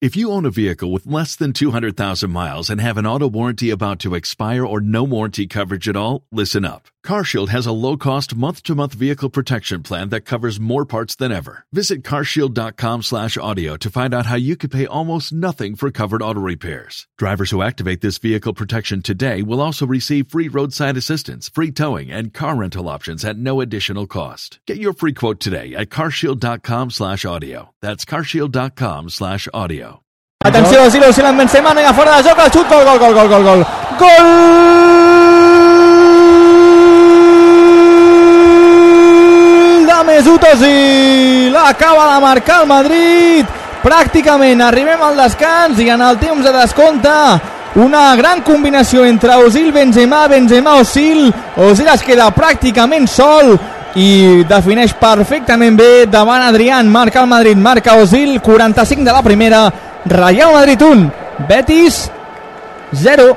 If you own a vehicle with less than 200,000 miles and have an auto warranty about to expire or no warranty coverage at all, listen up. CarShield has a low-cost month-to-month vehicle protection plan that covers more parts than ever. Visit carshield.com/audio to find out how you could pay almost nothing for covered auto repairs. Drivers who activate this vehicle protection today will also receive free roadside assistance, free towing, and car rental options at no additional cost. Get your free quote today at carshield.com/audio. That's carshield.com/audio. Atenció, Zilo, Silan Benzema, nega fora de joc, el xut, gol, gol, gol, gol, gol, gol. De Mesut Özil, acaba de marcar el Madrid, pràcticament arribem al descans i en el temps de descompte una gran combinació entre Özil, Benzema, Benzema, Özil, Özil es queda pràcticament sol i defineix perfectament bé davant Adrián, marca el Madrid, marca Özil, 45 de la primera, Real Madrid 1, Betis 0.